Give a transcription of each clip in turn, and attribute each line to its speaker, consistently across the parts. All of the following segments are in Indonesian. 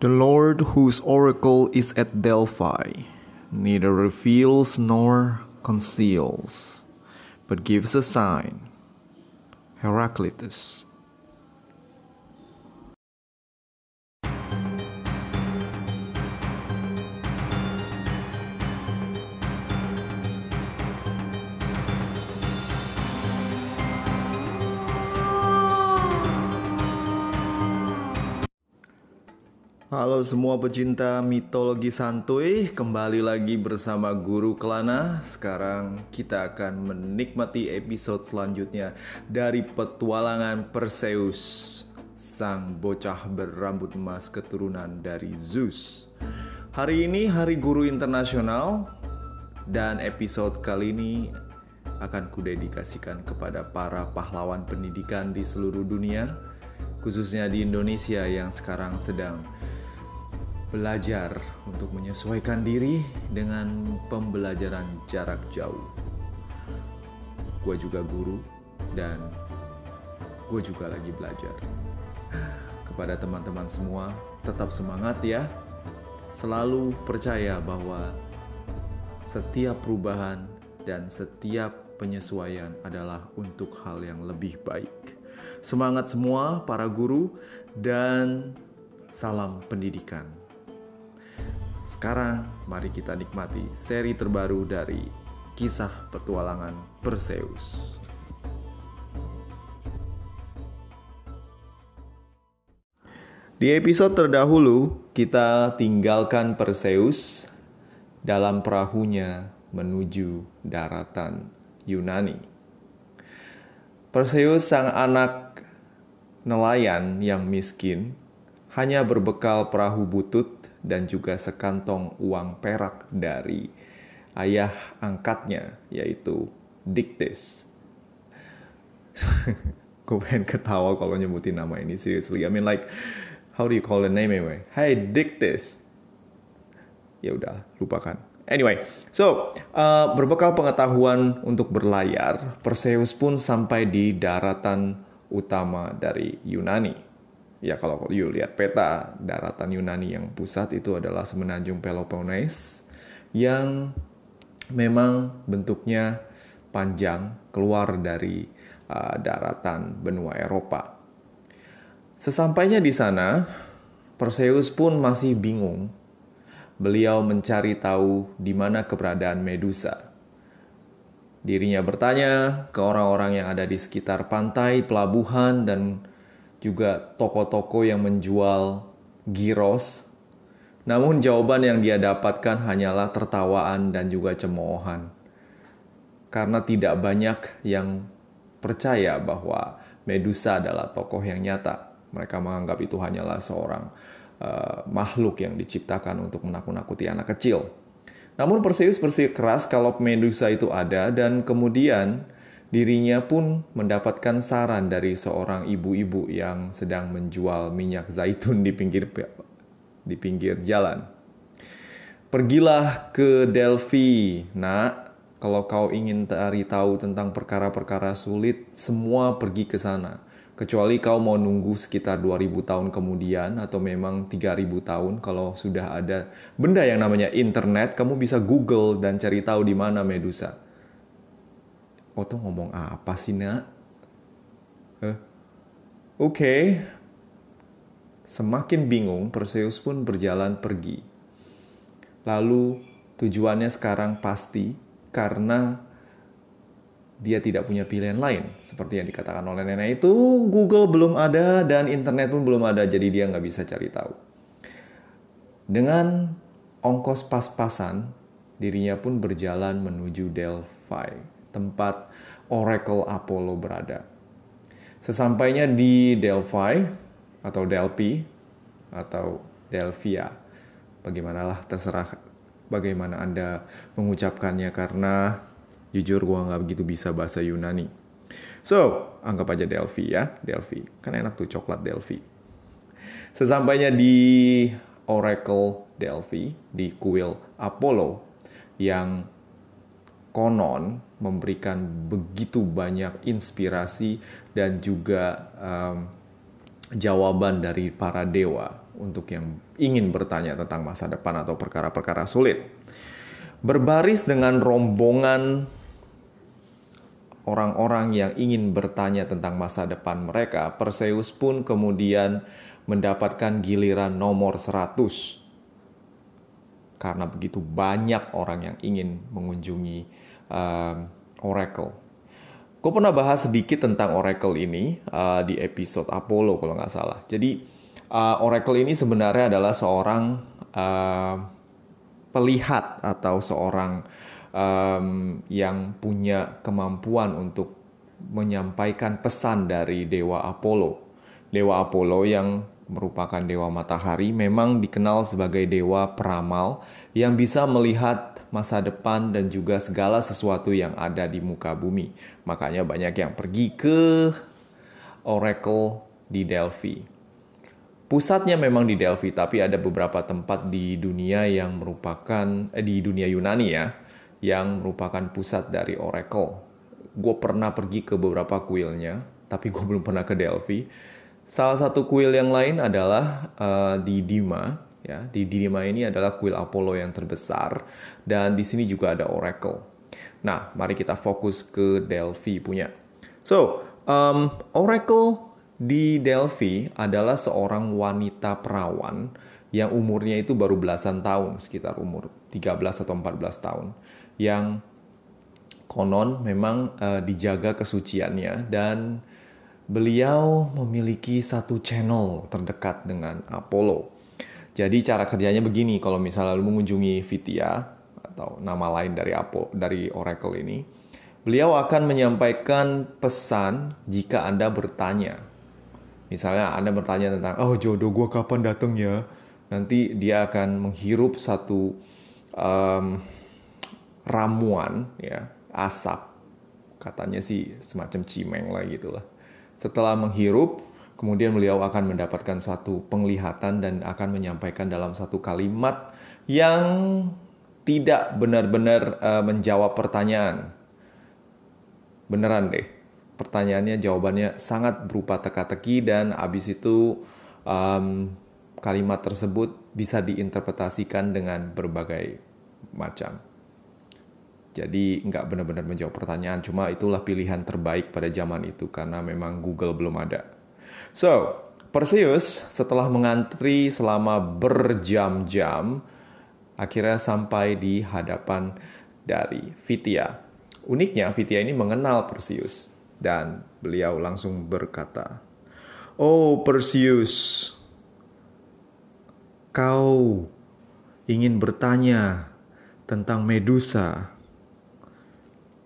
Speaker 1: The Lord whose oracle is at Delphi neither reveals nor conceals, but gives a sign. Heraclitus. Semua pecinta mitologi santuy, kembali lagi bersama Guru Kelana. Sekarang kita akan menikmati episode selanjutnya dari petualangan Perseus, sang bocah berambut emas keturunan dari Zeus. Hari ini Hari Guru Internasional dan episode kali ini akan kudedikasikan kepada para pahlawan pendidikan di seluruh dunia, khususnya di Indonesia yang sekarang sedang belajar untuk menyesuaikan diri dengan pembelajaran jarak jauh. Gue juga guru dan gue juga lagi belajar. Kepada teman-teman semua, tetap semangat ya. Selalu percaya bahwa setiap perubahan dan setiap penyesuaian adalah untuk hal yang lebih baik. Semangat semua para guru dan salam pendidikan. Sekarang mari kita nikmati seri terbaru dari kisah petualangan Perseus. Di episode terdahulu, kita tinggalkan Perseus dalam perahunya menuju daratan Yunani. Perseus sang anak nelayan yang miskin hanya berbekal perahu butut dan juga sekantong uang perak dari ayah angkatnya yaitu Dictys. Gue pengen ketawa kalau nyebutin nama ini seriously. I mean like how do you call the name anyway? Hey Dictys. Ya udah, lupakan. Anyway, so uh, berbekal pengetahuan untuk berlayar, Perseus pun sampai di daratan utama dari Yunani ya kalau you lihat peta daratan Yunani yang pusat itu adalah semenanjung Peloponnes yang memang bentuknya panjang keluar dari uh, daratan benua Eropa. Sesampainya di sana, Perseus pun masih bingung. Beliau mencari tahu di mana keberadaan Medusa. Dirinya bertanya ke orang-orang yang ada di sekitar pantai, pelabuhan, dan juga toko-toko yang menjual giros. Namun jawaban yang dia dapatkan hanyalah tertawaan dan juga cemoohan. Karena tidak banyak yang percaya bahwa Medusa adalah tokoh yang nyata. Mereka menganggap itu hanyalah seorang uh, makhluk yang diciptakan untuk menakut-nakuti anak kecil. Namun Perseus bersikeras kalau Medusa itu ada dan kemudian Dirinya pun mendapatkan saran dari seorang ibu-ibu yang sedang menjual minyak zaitun di pinggir di pinggir jalan. Pergilah ke Delphi, nak. Kalau kau ingin cari tahu tentang perkara-perkara sulit, semua pergi ke sana. Kecuali kau mau nunggu sekitar 2000 tahun kemudian atau memang 3000 tahun kalau sudah ada benda yang namanya internet, kamu bisa Google dan cari tahu di mana Medusa. Oto ngomong apa sih nak? Huh? Oke. Okay. Semakin bingung, Perseus pun berjalan pergi. Lalu tujuannya sekarang pasti karena dia tidak punya pilihan lain. Seperti yang dikatakan oleh nenek itu, Google belum ada dan internet pun belum ada, jadi dia nggak bisa cari tahu. Dengan ongkos pas-pasan, dirinya pun berjalan menuju Delphi tempat Oracle Apollo berada. Sesampainya di Delphi atau Delphi atau Delphia, bagaimanalah terserah bagaimana Anda mengucapkannya karena jujur gue nggak begitu bisa bahasa Yunani. So, anggap aja Delphi ya, Delphi. Kan enak tuh coklat Delphi. Sesampainya di Oracle Delphi, di kuil Apollo yang konon memberikan begitu banyak inspirasi dan juga um, jawaban dari para dewa untuk yang ingin bertanya tentang masa depan atau perkara-perkara sulit. Berbaris dengan rombongan orang-orang yang ingin bertanya tentang masa depan mereka, Perseus pun kemudian mendapatkan giliran nomor 100. Karena begitu banyak orang yang ingin mengunjungi um, Oracle. Gue pernah bahas sedikit tentang Oracle ini uh, di episode Apollo kalau nggak salah. Jadi uh, Oracle ini sebenarnya adalah seorang uh, pelihat atau seorang um, yang punya kemampuan untuk menyampaikan pesan dari dewa Apollo. Dewa Apollo yang merupakan dewa matahari memang dikenal sebagai dewa peramal yang bisa melihat masa depan dan juga segala sesuatu yang ada di muka bumi. Makanya banyak yang pergi ke Oracle di Delphi. Pusatnya memang di Delphi, tapi ada beberapa tempat di dunia yang merupakan eh, di dunia Yunani ya yang merupakan pusat dari Oracle. Gue pernah pergi ke beberapa kuilnya, tapi gue belum pernah ke Delphi. Salah satu kuil yang lain adalah uh, di Dima. Ya, di Dima ini adalah kuil Apollo yang terbesar dan di sini juga ada Oracle. Nah, mari kita fokus ke Delphi punya. So, um, Oracle di Delphi adalah seorang wanita perawan yang umurnya itu baru belasan tahun, sekitar umur 13 atau 14 tahun yang konon memang uh, dijaga kesuciannya dan beliau memiliki satu channel terdekat dengan Apollo. Jadi cara kerjanya begini, kalau misalnya lu mengunjungi Vitia atau nama lain dari Apollo dari Oracle ini, beliau akan menyampaikan pesan jika Anda bertanya. Misalnya Anda bertanya tentang, oh jodoh gue kapan datangnya? Nanti dia akan menghirup satu um, ramuan ya asap katanya sih semacam cimeng lah gitulah setelah menghirup kemudian beliau akan mendapatkan suatu penglihatan dan akan menyampaikan dalam satu kalimat yang tidak benar-benar uh, menjawab pertanyaan beneran deh pertanyaannya jawabannya sangat berupa teka-teki dan abis itu um, kalimat tersebut bisa diinterpretasikan dengan berbagai macam jadi nggak benar-benar menjawab pertanyaan, cuma itulah pilihan terbaik pada zaman itu karena memang Google belum ada. So, Perseus setelah mengantri selama berjam-jam, akhirnya sampai di hadapan dari Vitia. Uniknya, Vitia ini mengenal Perseus dan beliau langsung berkata, "Oh Perseus, kau ingin bertanya tentang Medusa?"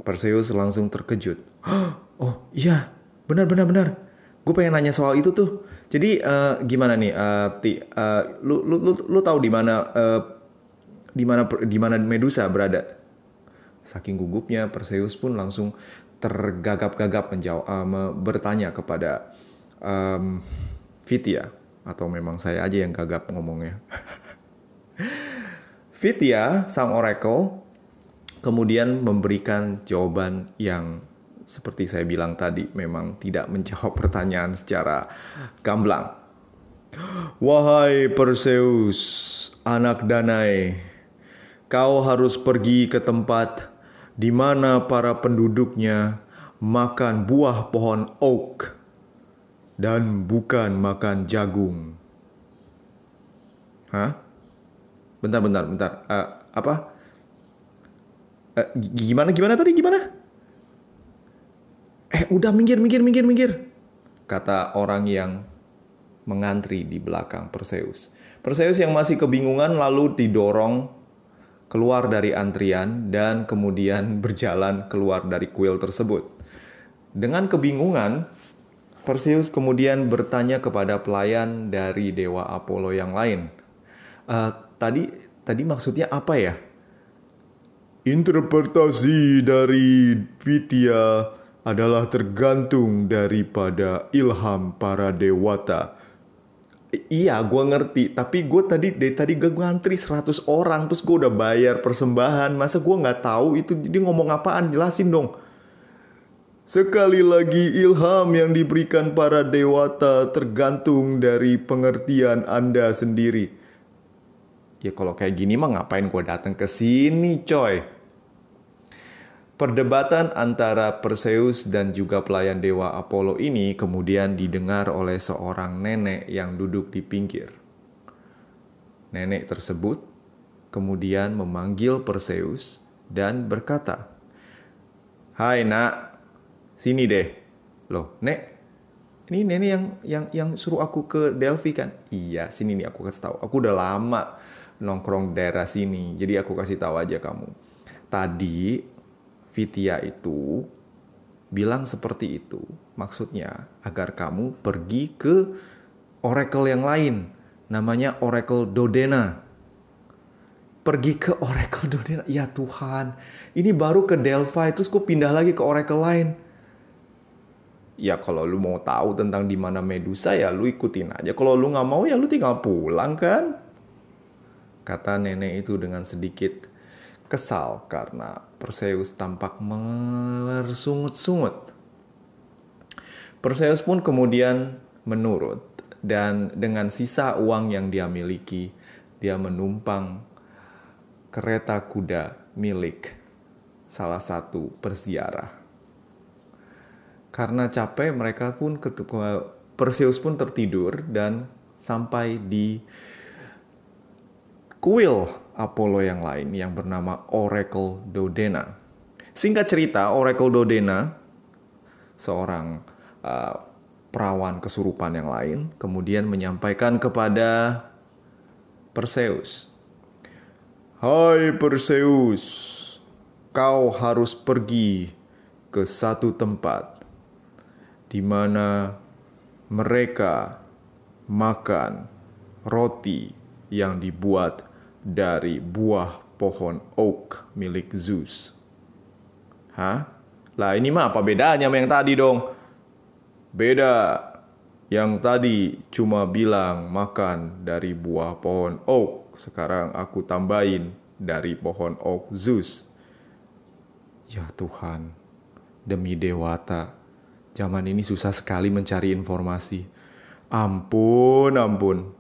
Speaker 1: Perseus langsung terkejut. Oh iya, benar benar benar. Gue pengen nanya soal itu tuh. Jadi uh, gimana nih, uh, ti, uh, lu, lu lu lu tahu di mana uh, di mana di mana Medusa berada? Saking gugupnya Perseus pun langsung tergagap-gagap menjawab uh, bertanya kepada um, Vitia atau memang saya aja yang gagap ngomongnya. Vitia, sang oracle, kemudian memberikan jawaban yang seperti saya bilang tadi memang tidak menjawab pertanyaan secara gamblang. Wahai Perseus, anak Danai, kau harus pergi ke tempat di mana para penduduknya makan buah pohon oak dan bukan makan jagung. Hah? Bentar, bentar, bentar. Uh, apa? Eh, gimana gimana tadi gimana? Eh udah minggir minggir minggir minggir kata orang yang mengantri di belakang Perseus. Perseus yang masih kebingungan lalu didorong keluar dari antrian dan kemudian berjalan keluar dari kuil tersebut. Dengan kebingungan, Perseus kemudian bertanya kepada pelayan dari dewa Apollo yang lain. Uh, tadi tadi maksudnya apa ya? Interpretasi dari Vidya adalah tergantung daripada ilham para dewata. iya, gue ngerti. Tapi gue tadi dari tadi gue ngantri 100 orang, terus gue udah bayar persembahan. Masa gue nggak tahu itu jadi ngomong apaan? Jelasin dong. Sekali lagi ilham yang diberikan para dewata tergantung dari pengertian Anda sendiri. Ya kalau kayak gini mah ngapain gue datang ke sini coy. Perdebatan antara Perseus dan juga pelayan dewa Apollo ini kemudian didengar oleh seorang nenek yang duduk di pinggir. Nenek tersebut kemudian memanggil Perseus dan berkata, "Hai nak, sini deh. Loh, Nek, ini nenek yang yang yang suruh aku ke Delphi kan? Iya, sini nih aku kasih tahu. Aku udah lama nongkrong daerah sini, jadi aku kasih tahu aja kamu. Tadi Vitia itu bilang seperti itu. Maksudnya agar kamu pergi ke oracle yang lain, namanya Oracle Dodena. Pergi ke Oracle Dodena, ya Tuhan. Ini baru ke Delphi, terus kok pindah lagi ke Oracle lain ya kalau lu mau tahu tentang di mana Medusa ya lu ikutin aja. Kalau lu nggak mau ya lu tinggal pulang kan. Kata nenek itu dengan sedikit kesal karena Perseus tampak mersungut-sungut. Perseus pun kemudian menurut dan dengan sisa uang yang dia miliki, dia menumpang kereta kuda milik salah satu perziarah. Karena capek mereka pun Perseus pun tertidur dan sampai di kuil Apollo yang lain yang bernama Oracle Dodena. Singkat cerita, Oracle Dodena seorang uh, perawan kesurupan yang lain kemudian menyampaikan kepada Perseus, "Hai Perseus, kau harus pergi ke satu tempat di mana mereka makan roti yang dibuat dari buah pohon oak milik Zeus. Hah? Lah ini mah apa bedanya sama yang tadi dong? Beda. Yang tadi cuma bilang makan dari buah pohon oak. Sekarang aku tambahin dari pohon oak Zeus. Ya Tuhan, demi dewata, Zaman ini susah sekali mencari informasi. Ampun, ampun.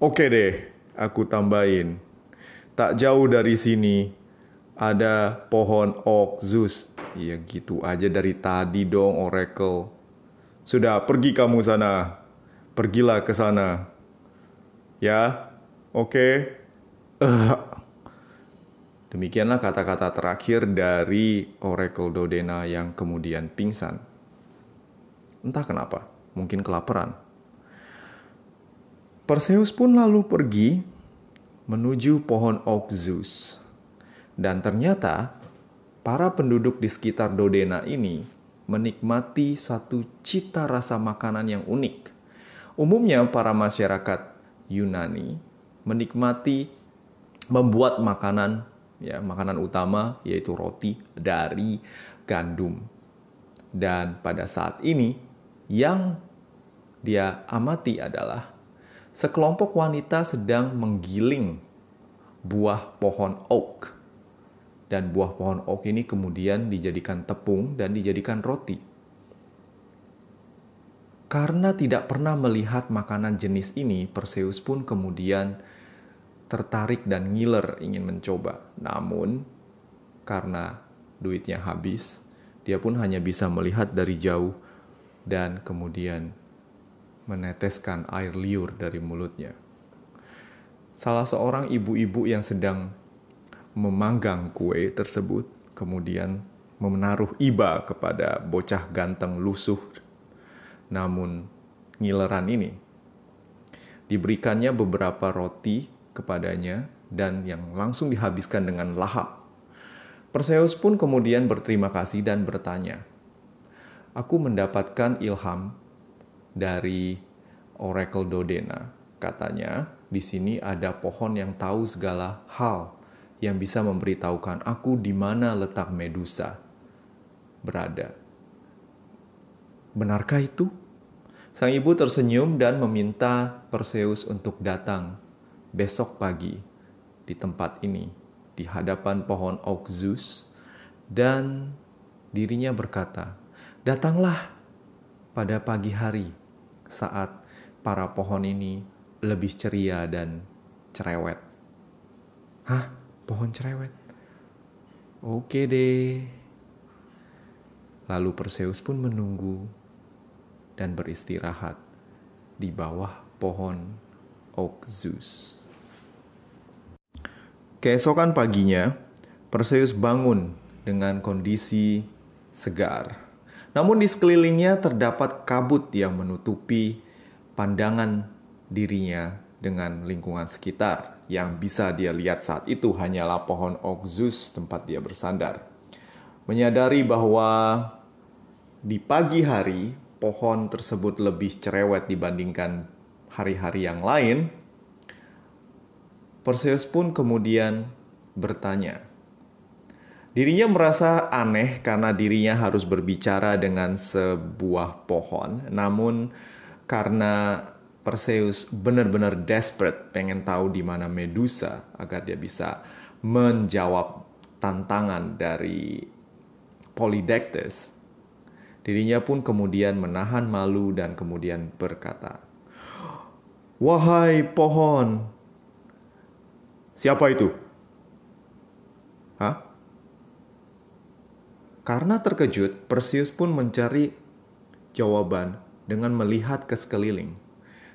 Speaker 1: Oke deh, aku tambahin. Tak jauh dari sini ada pohon oak. Ya gitu aja dari tadi dong Oracle. Sudah pergi kamu sana. Pergilah ke sana. Ya, oke. Okay. Uh, Demikianlah kata-kata terakhir dari Oracle Dodena yang kemudian pingsan. Entah kenapa, mungkin kelaparan. Perseus pun lalu pergi menuju pohon Oak Zeus. Dan ternyata para penduduk di sekitar Dodena ini menikmati satu cita rasa makanan yang unik. Umumnya para masyarakat Yunani menikmati membuat makanan ya makanan utama yaitu roti dari gandum. Dan pada saat ini yang dia amati adalah sekelompok wanita sedang menggiling buah pohon oak. Dan buah pohon oak ini kemudian dijadikan tepung dan dijadikan roti. Karena tidak pernah melihat makanan jenis ini, Perseus pun kemudian tertarik dan ngiler ingin mencoba. Namun, karena duitnya habis, dia pun hanya bisa melihat dari jauh dan kemudian meneteskan air liur dari mulutnya. Salah seorang ibu-ibu yang sedang memanggang kue tersebut kemudian menaruh iba kepada bocah ganteng lusuh namun ngileran ini. Diberikannya beberapa roti kepadanya dan yang langsung dihabiskan dengan lahap. Perseus pun kemudian berterima kasih dan bertanya, Aku mendapatkan ilham dari Oracle Dodena. Katanya, di sini ada pohon yang tahu segala hal yang bisa memberitahukan aku di mana letak Medusa berada. Benarkah itu? Sang ibu tersenyum dan meminta Perseus untuk datang besok pagi di tempat ini, di hadapan pohon oak Zeus, dan dirinya berkata, "Datanglah pada pagi hari saat para pohon ini lebih ceria dan cerewet." Hah? Pohon cerewet? Oke deh. Lalu Perseus pun menunggu dan beristirahat di bawah pohon Oxus. Keesokan paginya, Perseus bangun dengan kondisi segar. Namun di sekelilingnya terdapat kabut yang menutupi pandangan dirinya dengan lingkungan sekitar. Yang bisa dia lihat saat itu hanyalah pohon Oxus tempat dia bersandar. Menyadari bahwa di pagi hari pohon tersebut lebih cerewet dibandingkan hari-hari yang lain, Perseus pun kemudian bertanya, Dirinya merasa aneh karena dirinya harus berbicara dengan sebuah pohon, namun karena Perseus benar-benar desperate pengen tahu di mana Medusa agar dia bisa menjawab tantangan dari Polydectes. Dirinya pun kemudian menahan malu dan kemudian berkata, "Wahai pohon, siapa itu?" Hah? Karena terkejut, Perseus pun mencari jawaban dengan melihat ke sekeliling.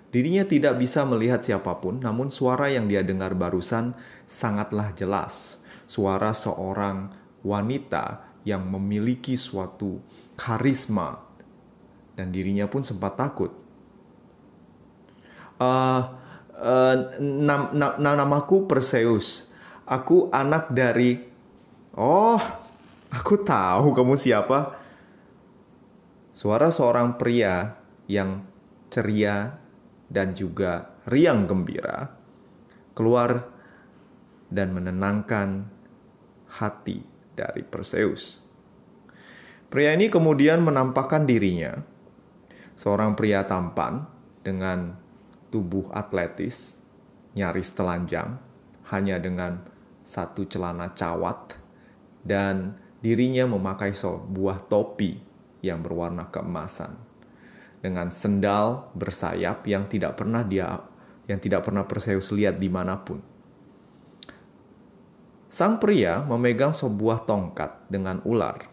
Speaker 1: Dirinya tidak bisa melihat siapa pun, namun suara yang dia dengar barusan sangatlah jelas. Suara seorang wanita yang memiliki suatu karisma, dan dirinya pun sempat takut. Uh, uh, nam, nam, namaku Perseus. Aku anak dari. Oh, Aku tahu kamu siapa. Suara seorang pria yang ceria dan juga riang gembira keluar dan menenangkan hati dari Perseus. Pria ini kemudian menampakkan dirinya, seorang pria tampan dengan tubuh atletis, nyaris telanjang, hanya dengan satu celana cawat dan dirinya memakai sebuah topi yang berwarna keemasan dengan sendal bersayap yang tidak pernah dia yang tidak pernah Perseus lihat di mana pun. Sang pria memegang sebuah tongkat dengan ular.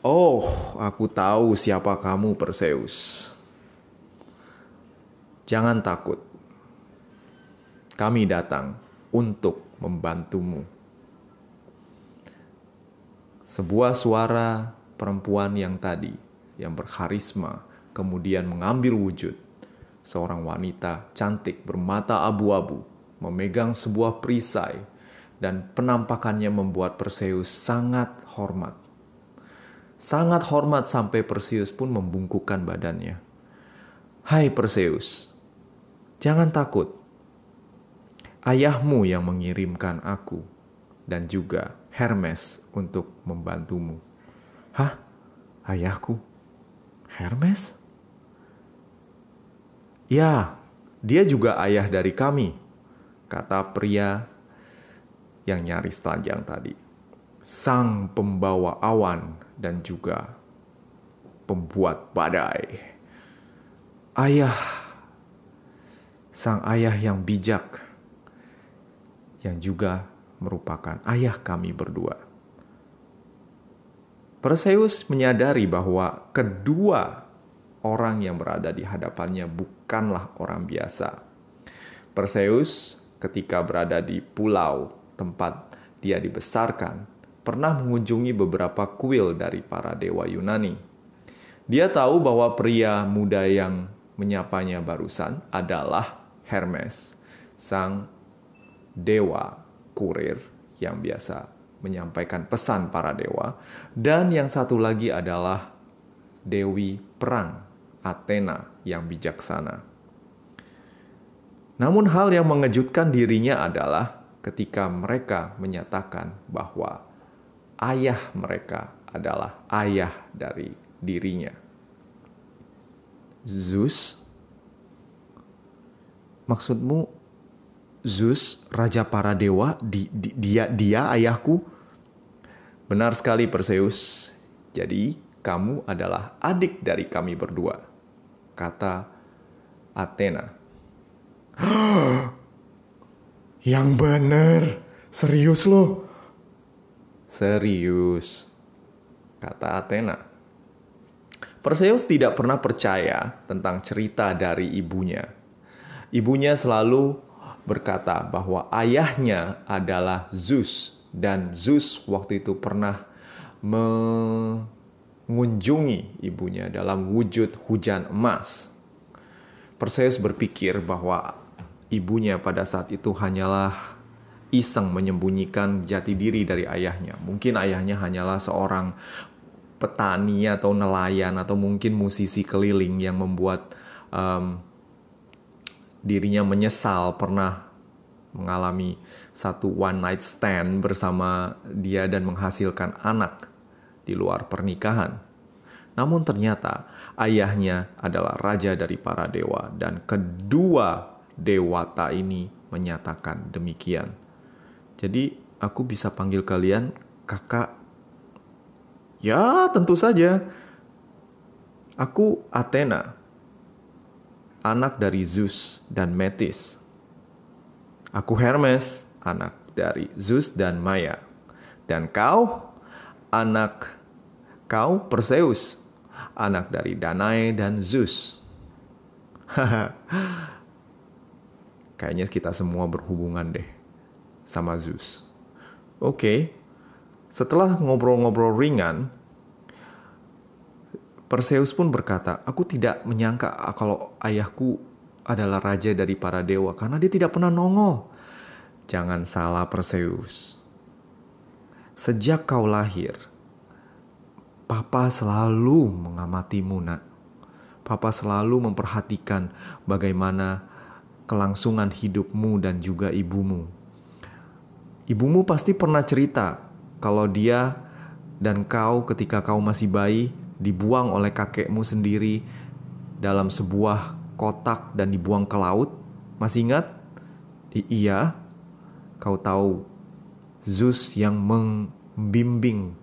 Speaker 1: Oh, aku tahu siapa kamu Perseus. Jangan takut. Kami datang untuk membantumu. Sebuah suara perempuan yang tadi, yang berkarisma, kemudian mengambil wujud. Seorang wanita cantik bermata abu-abu, memegang sebuah perisai, dan penampakannya membuat Perseus sangat hormat. Sangat hormat sampai Perseus pun membungkukkan badannya. Hai Perseus, jangan takut. Ayahmu yang mengirimkan aku dan juga Hermes untuk membantumu. Hah? Ayahku? Hermes? Ya, dia juga ayah dari kami, kata pria yang nyaris telanjang tadi. Sang pembawa awan dan juga pembuat badai. Ayah, sang ayah yang bijak, yang juga merupakan ayah kami berdua. Perseus menyadari bahwa kedua orang yang berada di hadapannya bukanlah orang biasa. Perseus ketika berada di pulau tempat dia dibesarkan, pernah mengunjungi beberapa kuil dari para dewa Yunani. Dia tahu bahwa pria muda yang menyapanya barusan adalah Hermes, sang dewa kurir yang biasa menyampaikan pesan para dewa, dan yang satu lagi adalah dewi perang Athena yang bijaksana. Namun, hal yang mengejutkan dirinya adalah ketika mereka menyatakan bahwa ayah mereka adalah ayah dari dirinya. Zeus, maksudmu Zeus, raja para dewa, di, di, dia dia ayahku. Benar sekali Perseus. Jadi, kamu adalah adik dari kami berdua. Kata Athena.
Speaker 2: Yang bener, serius loh.
Speaker 1: Serius, kata Athena. Perseus tidak pernah percaya tentang cerita dari ibunya. Ibunya selalu berkata bahwa ayahnya adalah Zeus dan Zeus waktu itu pernah mengunjungi ibunya dalam wujud hujan emas. Perseus berpikir bahwa ibunya pada saat itu hanyalah iseng menyembunyikan jati diri dari ayahnya. Mungkin ayahnya hanyalah seorang petani atau nelayan atau mungkin musisi keliling yang membuat um, dirinya menyesal pernah mengalami satu one night stand bersama dia dan menghasilkan anak di luar pernikahan. Namun ternyata ayahnya adalah raja dari para dewa dan kedua dewata ini menyatakan demikian. Jadi aku bisa panggil kalian kakak. Ya, tentu saja. Aku Athena, anak dari Zeus dan Metis. Aku Hermes, anak dari Zeus dan Maya. Dan kau, anak kau Perseus, anak dari Danae dan Zeus. Kayaknya kita semua berhubungan deh sama Zeus. Oke, okay. setelah ngobrol-ngobrol ringan, Perseus pun berkata, "Aku tidak menyangka kalau ayahku adalah raja dari para dewa karena dia tidak pernah nongol." Jangan salah Perseus. Sejak kau lahir, Papa selalu mengamatimu, Nak. Papa selalu memperhatikan bagaimana kelangsungan hidupmu dan juga ibumu. Ibumu pasti pernah cerita kalau dia dan kau ketika kau masih bayi dibuang oleh kakekmu sendiri dalam sebuah kotak dan dibuang ke laut. Masih ingat? I iya. Kau tahu Zeus yang membimbing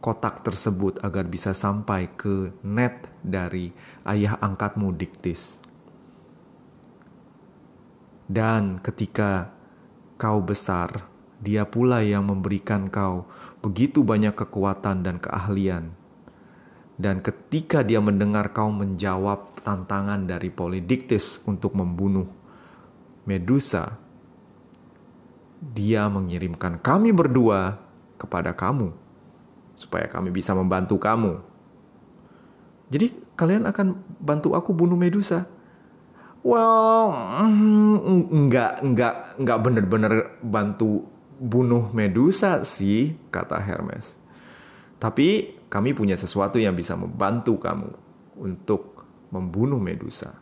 Speaker 1: kotak tersebut agar bisa sampai ke net dari ayah angkatmu Diktis. Dan ketika kau besar, dia pula yang memberikan kau begitu banyak kekuatan dan keahlian. Dan ketika dia mendengar kau menjawab tantangan dari Polydictes untuk membunuh Medusa, dia mengirimkan kami berdua kepada kamu supaya kami bisa membantu kamu. Jadi kalian akan bantu aku bunuh Medusa? Well, mm, enggak, enggak, enggak bener-bener bantu bunuh Medusa sih, kata Hermes. Tapi kami punya sesuatu yang bisa membantu kamu untuk membunuh Medusa.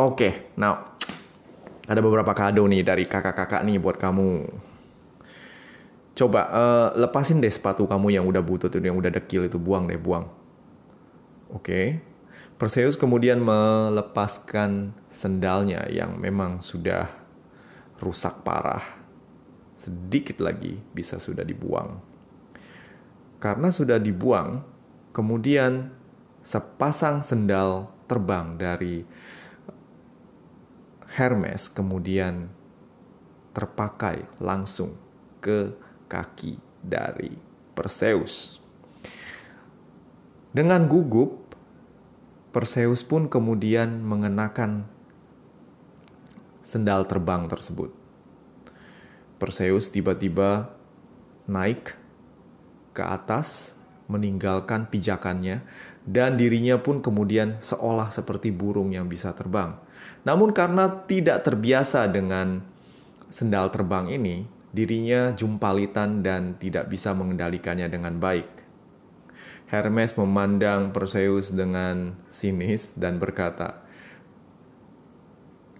Speaker 1: Oke, okay, now ada beberapa kado nih dari kakak-kakak nih buat kamu. Coba uh, lepasin deh sepatu kamu yang udah butut itu, yang udah dekil itu, buang deh, buang. Oke. Okay. Perseus kemudian melepaskan sendalnya yang memang sudah rusak parah. Sedikit lagi bisa sudah dibuang. Karena sudah dibuang, kemudian sepasang sendal terbang dari Hermes kemudian terpakai langsung ke kaki dari Perseus. Dengan gugup, Perseus pun kemudian mengenakan sendal terbang tersebut. Perseus tiba-tiba naik ke atas, meninggalkan pijakannya, dan dirinya pun kemudian seolah seperti burung yang bisa terbang. Namun, karena tidak terbiasa dengan sendal terbang ini, dirinya jumpalitan dan tidak bisa mengendalikannya dengan baik. Hermes memandang Perseus dengan sinis dan berkata,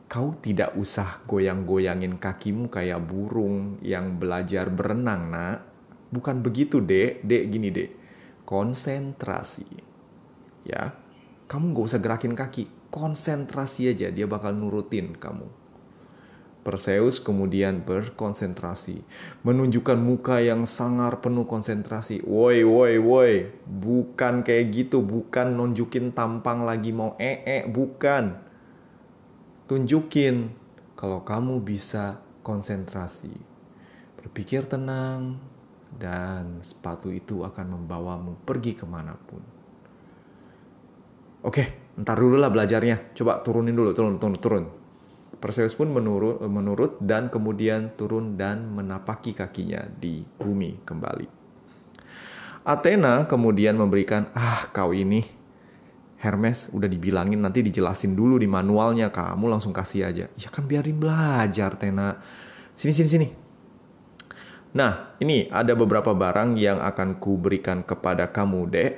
Speaker 1: "Kau tidak usah goyang-goyangin kakimu kayak burung yang belajar berenang, Nak. Bukan begitu, Dek. Dek gini, Dek. Konsentrasi. Ya. Kamu gak usah gerakin kaki, konsentrasi aja, dia bakal nurutin kamu." Perseus kemudian berkonsentrasi, menunjukkan muka yang sangar penuh konsentrasi. Woi, woi, woi, bukan kayak gitu, bukan nunjukin tampang lagi mau ee, bukan. Tunjukin kalau kamu bisa konsentrasi. Berpikir tenang, dan sepatu itu akan membawamu pergi ke mana pun. Oke, ntar dulu lah belajarnya. Coba turunin dulu, turun, turun, turun. Perseus pun menurut, menurut dan kemudian turun dan menapaki kakinya di bumi kembali. Athena kemudian memberikan, ah kau ini Hermes udah dibilangin nanti dijelasin dulu di manualnya kamu langsung kasih aja. Ya kan biarin belajar Athena. Sini sini sini. Nah, ini ada beberapa barang yang akan ku berikan kepada kamu, Dek.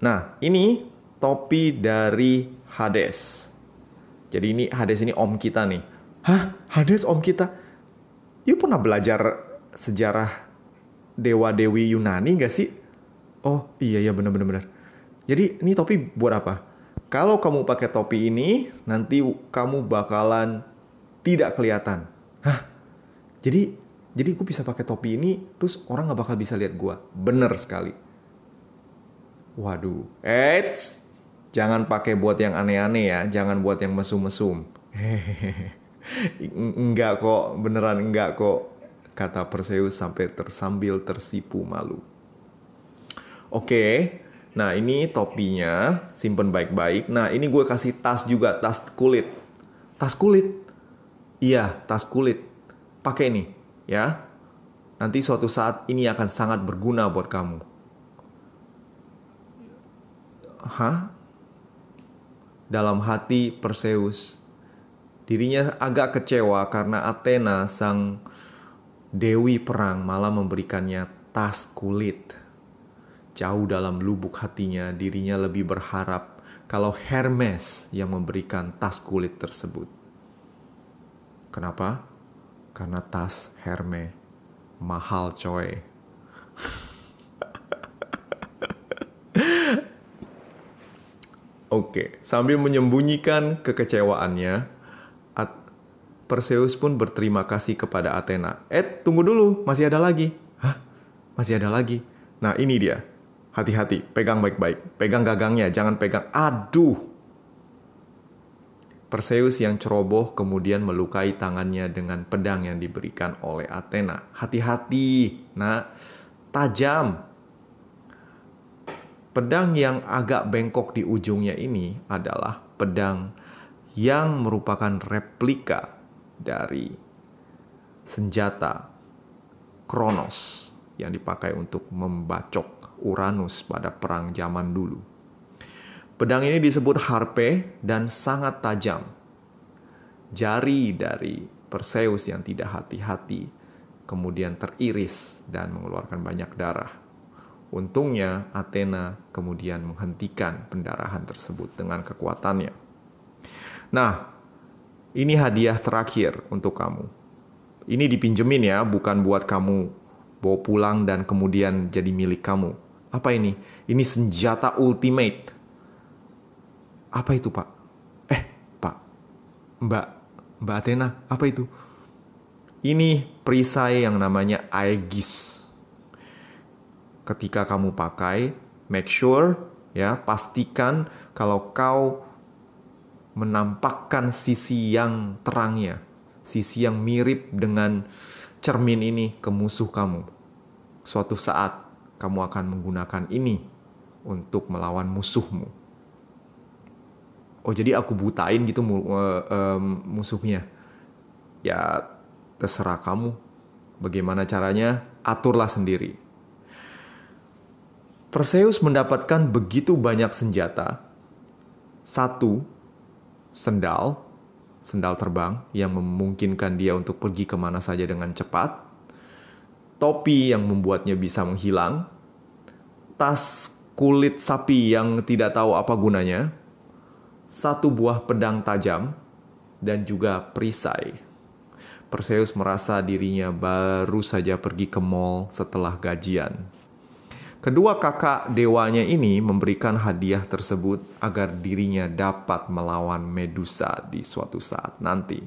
Speaker 1: Nah, ini topi dari Hades. Jadi ini Hades ini om kita nih. Hah? Hades om kita? You pernah belajar sejarah dewa-dewi Yunani gak sih? Oh iya iya bener bener. Jadi ini topi buat apa? Kalau kamu pakai topi ini, nanti kamu bakalan tidak kelihatan. Hah? Jadi jadi gue bisa pakai topi ini, terus orang nggak bakal bisa lihat gue. Bener sekali. Waduh, eits, Jangan pakai buat yang aneh-aneh ya, jangan buat yang mesum-mesum. enggak kok, beneran enggak kok, kata Perseus sampai tersambil tersipu malu. Oke, nah ini topinya, simpen baik-baik. Nah ini gue kasih tas juga, tas kulit. Tas kulit? Iya, tas kulit. Pakai nih, ya. Nanti suatu saat ini akan sangat berguna buat kamu. Hah? dalam hati Perseus. Dirinya agak kecewa karena Athena, sang dewi perang, malah memberikannya tas kulit. Jauh dalam lubuk hatinya, dirinya lebih berharap kalau Hermes yang memberikan tas kulit tersebut. Kenapa? Karena tas Hermes mahal coy. Oke, sambil menyembunyikan kekecewaannya, Perseus pun berterima kasih kepada Athena. Eh, tunggu dulu, masih ada lagi. Hah? Masih ada lagi? Nah, ini dia. Hati-hati, pegang baik-baik. Pegang gagangnya, jangan pegang. Aduh! Perseus yang ceroboh kemudian melukai tangannya dengan pedang yang diberikan oleh Athena. Hati-hati, nak. Tajam. Pedang yang agak bengkok di ujungnya ini adalah pedang yang merupakan replika dari senjata Kronos yang dipakai untuk membacok Uranus pada perang zaman dulu. Pedang ini disebut harpe dan sangat tajam. Jari dari Perseus yang tidak hati-hati kemudian teriris dan mengeluarkan banyak darah. Untungnya Athena kemudian menghentikan pendarahan tersebut dengan kekuatannya. Nah, ini hadiah terakhir untuk kamu. Ini dipinjemin ya, bukan buat kamu bawa pulang dan kemudian jadi milik kamu. Apa ini? Ini senjata ultimate. Apa itu, Pak? Eh, Pak. Mbak, Mbak Athena, apa itu? Ini perisai yang namanya Aegis ketika kamu pakai, make sure ya, pastikan kalau kau menampakkan sisi yang terangnya, sisi yang mirip dengan cermin ini ke musuh kamu. Suatu saat kamu akan menggunakan ini untuk melawan musuhmu. Oh jadi aku butain gitu uh, musuhnya. Ya terserah kamu. Bagaimana caranya? Aturlah sendiri. Perseus mendapatkan begitu banyak senjata. Satu, sendal, sendal terbang yang memungkinkan dia untuk pergi ke mana saja dengan cepat. Topi yang membuatnya bisa menghilang. Tas kulit sapi yang tidak tahu apa gunanya. Satu buah pedang tajam dan juga perisai. Perseus merasa dirinya baru saja pergi ke mall setelah gajian. Kedua kakak dewanya ini memberikan hadiah tersebut agar dirinya dapat melawan Medusa di suatu saat nanti.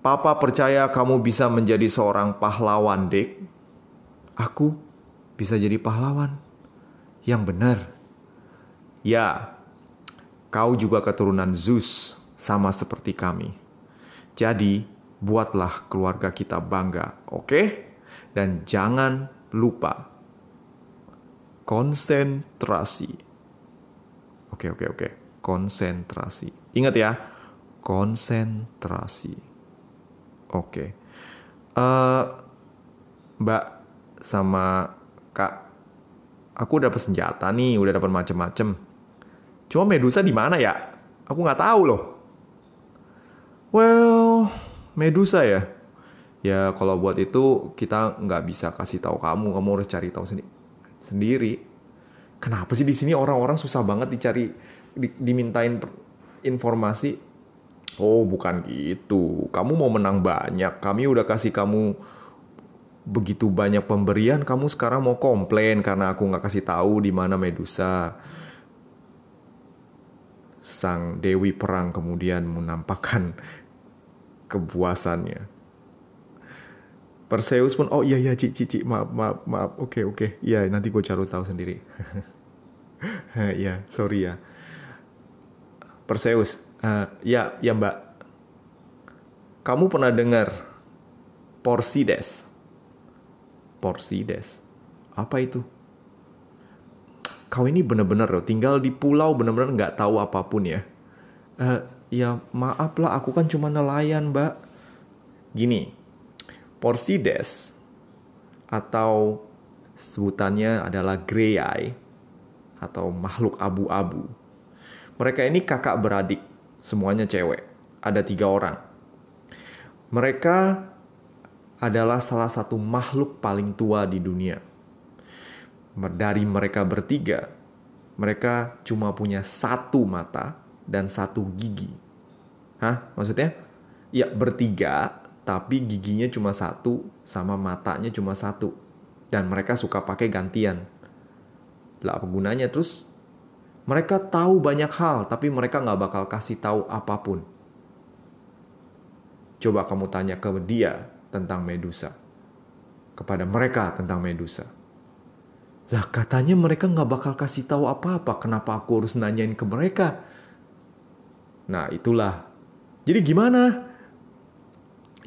Speaker 1: Papa percaya kamu bisa menjadi seorang pahlawan, Dick. Aku bisa jadi pahlawan. Yang benar. Ya, kau juga keturunan Zeus, sama seperti kami. Jadi, buatlah keluarga kita bangga, oke? Dan jangan lupa konsentrasi. Oke, oke, oke. Konsentrasi. Ingat ya, konsentrasi. Oke. Eh, Mbak sama Kak, aku udah dapat senjata nih, udah dapat macem-macem. Cuma Medusa di mana ya? Aku nggak tahu loh. Well, Medusa ya. Ya kalau buat itu kita nggak bisa kasih tahu kamu, kamu harus cari tahu sendiri. Sendiri. Kenapa sih di sini orang-orang susah banget dicari, di- dimintain informasi? Oh bukan gitu. Kamu mau menang banyak. Kami udah kasih kamu begitu banyak pemberian. Kamu sekarang mau komplain karena aku nggak kasih tahu di mana Medusa. Sang Dewi Perang kemudian menampakkan kepuasannya. Perseus pun, oh iya iya Cik, Cik, maaf, maaf, maaf, oke, oke. Iya, nanti gue cari tahu sendiri. Iya, sorry ya. Perseus, eh, ya, ya mbak. Kamu pernah dengar Porsides? Porsides? Apa itu? Kau ini bener-bener loh, tinggal di pulau bener-bener nggak tahu apa pun ya. Eh, ya maaf lah, aku kan cuma nelayan mbak. Gini, Porsides atau sebutannya adalah greyeye atau makhluk abu-abu. Mereka ini kakak beradik, semuanya cewek. Ada tiga orang. Mereka adalah salah satu makhluk paling tua di dunia. Dari mereka bertiga, mereka cuma punya satu mata dan satu gigi. Hah? Maksudnya? Ya, bertiga, tapi giginya cuma satu, sama matanya cuma satu. Dan mereka suka pakai gantian. Lah, apa gunanya? Terus, mereka tahu banyak hal, tapi mereka nggak bakal kasih tahu apa pun. Coba kamu tanya ke dia tentang Medusa. Kepada mereka tentang Medusa. Lah katanya mereka nggak bakal kasih tahu apa-apa. Kenapa aku harus nanyain ke mereka? Nah itulah. Jadi gimana?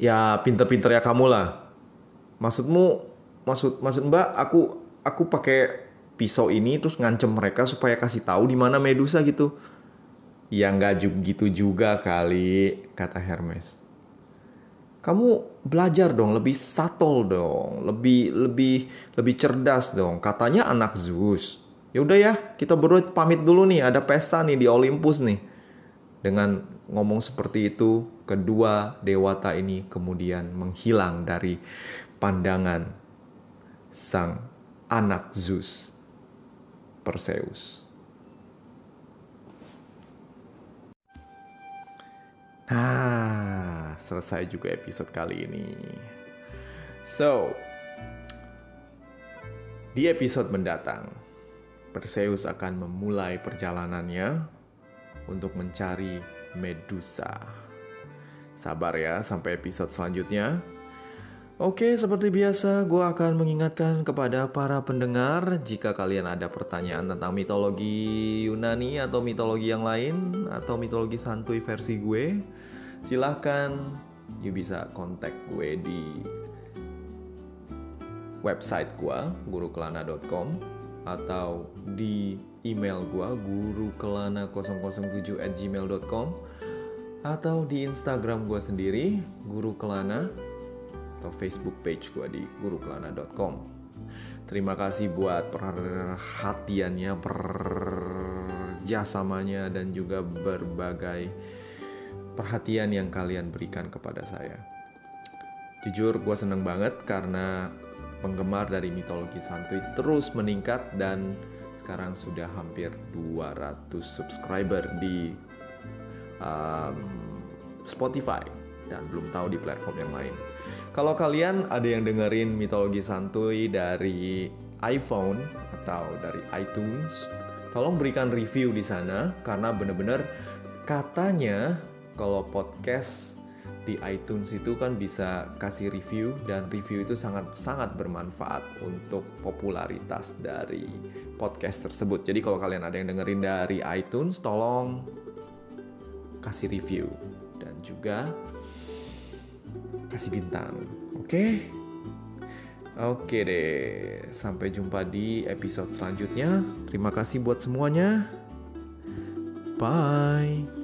Speaker 1: Ya pinter-pinter ya kamu lah. Maksudmu, maksud maksud Mbak, aku aku pakai pisau ini terus ngancem mereka supaya kasih tahu di mana Medusa gitu. Ya nggak gitu juga kali, kata Hermes. Kamu belajar dong, lebih subtle dong, lebih lebih lebih cerdas dong. Katanya anak Zeus. Ya udah ya, kita berdua pamit dulu nih, ada pesta nih di Olympus nih. Dengan ngomong seperti itu, kedua dewata ini kemudian menghilang dari pandangan sang anak Zeus, Perseus. Nah, selesai juga episode kali ini. So, di episode mendatang, Perseus akan memulai perjalanannya untuk mencari Medusa. Sabar ya sampai episode selanjutnya. Oke, seperti biasa, gue akan mengingatkan kepada para pendengar jika kalian ada pertanyaan tentang mitologi Yunani atau mitologi yang lain atau mitologi santuy versi gue, silahkan you bisa kontak gue di website gue gurukelana.com atau di email gue gurukelana007 at gmail.com atau di Instagram gue sendiri guru kelana atau Facebook page gue di gurukelana.com. Terima kasih buat perhatiannya, kerjasamanya dan juga berbagai perhatian yang kalian berikan kepada saya. Jujur gue seneng banget karena penggemar dari mitologi santuy terus meningkat dan sekarang sudah hampir 200 subscriber di um, Spotify dan belum tahu di platform yang lain. Kalau kalian ada yang dengerin mitologi santuy dari iPhone atau dari iTunes, tolong berikan review di sana karena bener-bener katanya kalau podcast di iTunes itu kan bisa kasih review dan review itu sangat-sangat bermanfaat untuk popularitas dari podcast tersebut. Jadi kalau kalian ada yang dengerin dari iTunes, tolong kasih review dan juga kasih bintang. Oke? Okay? Oke deh, sampai jumpa di episode selanjutnya. Terima kasih buat semuanya. Bye.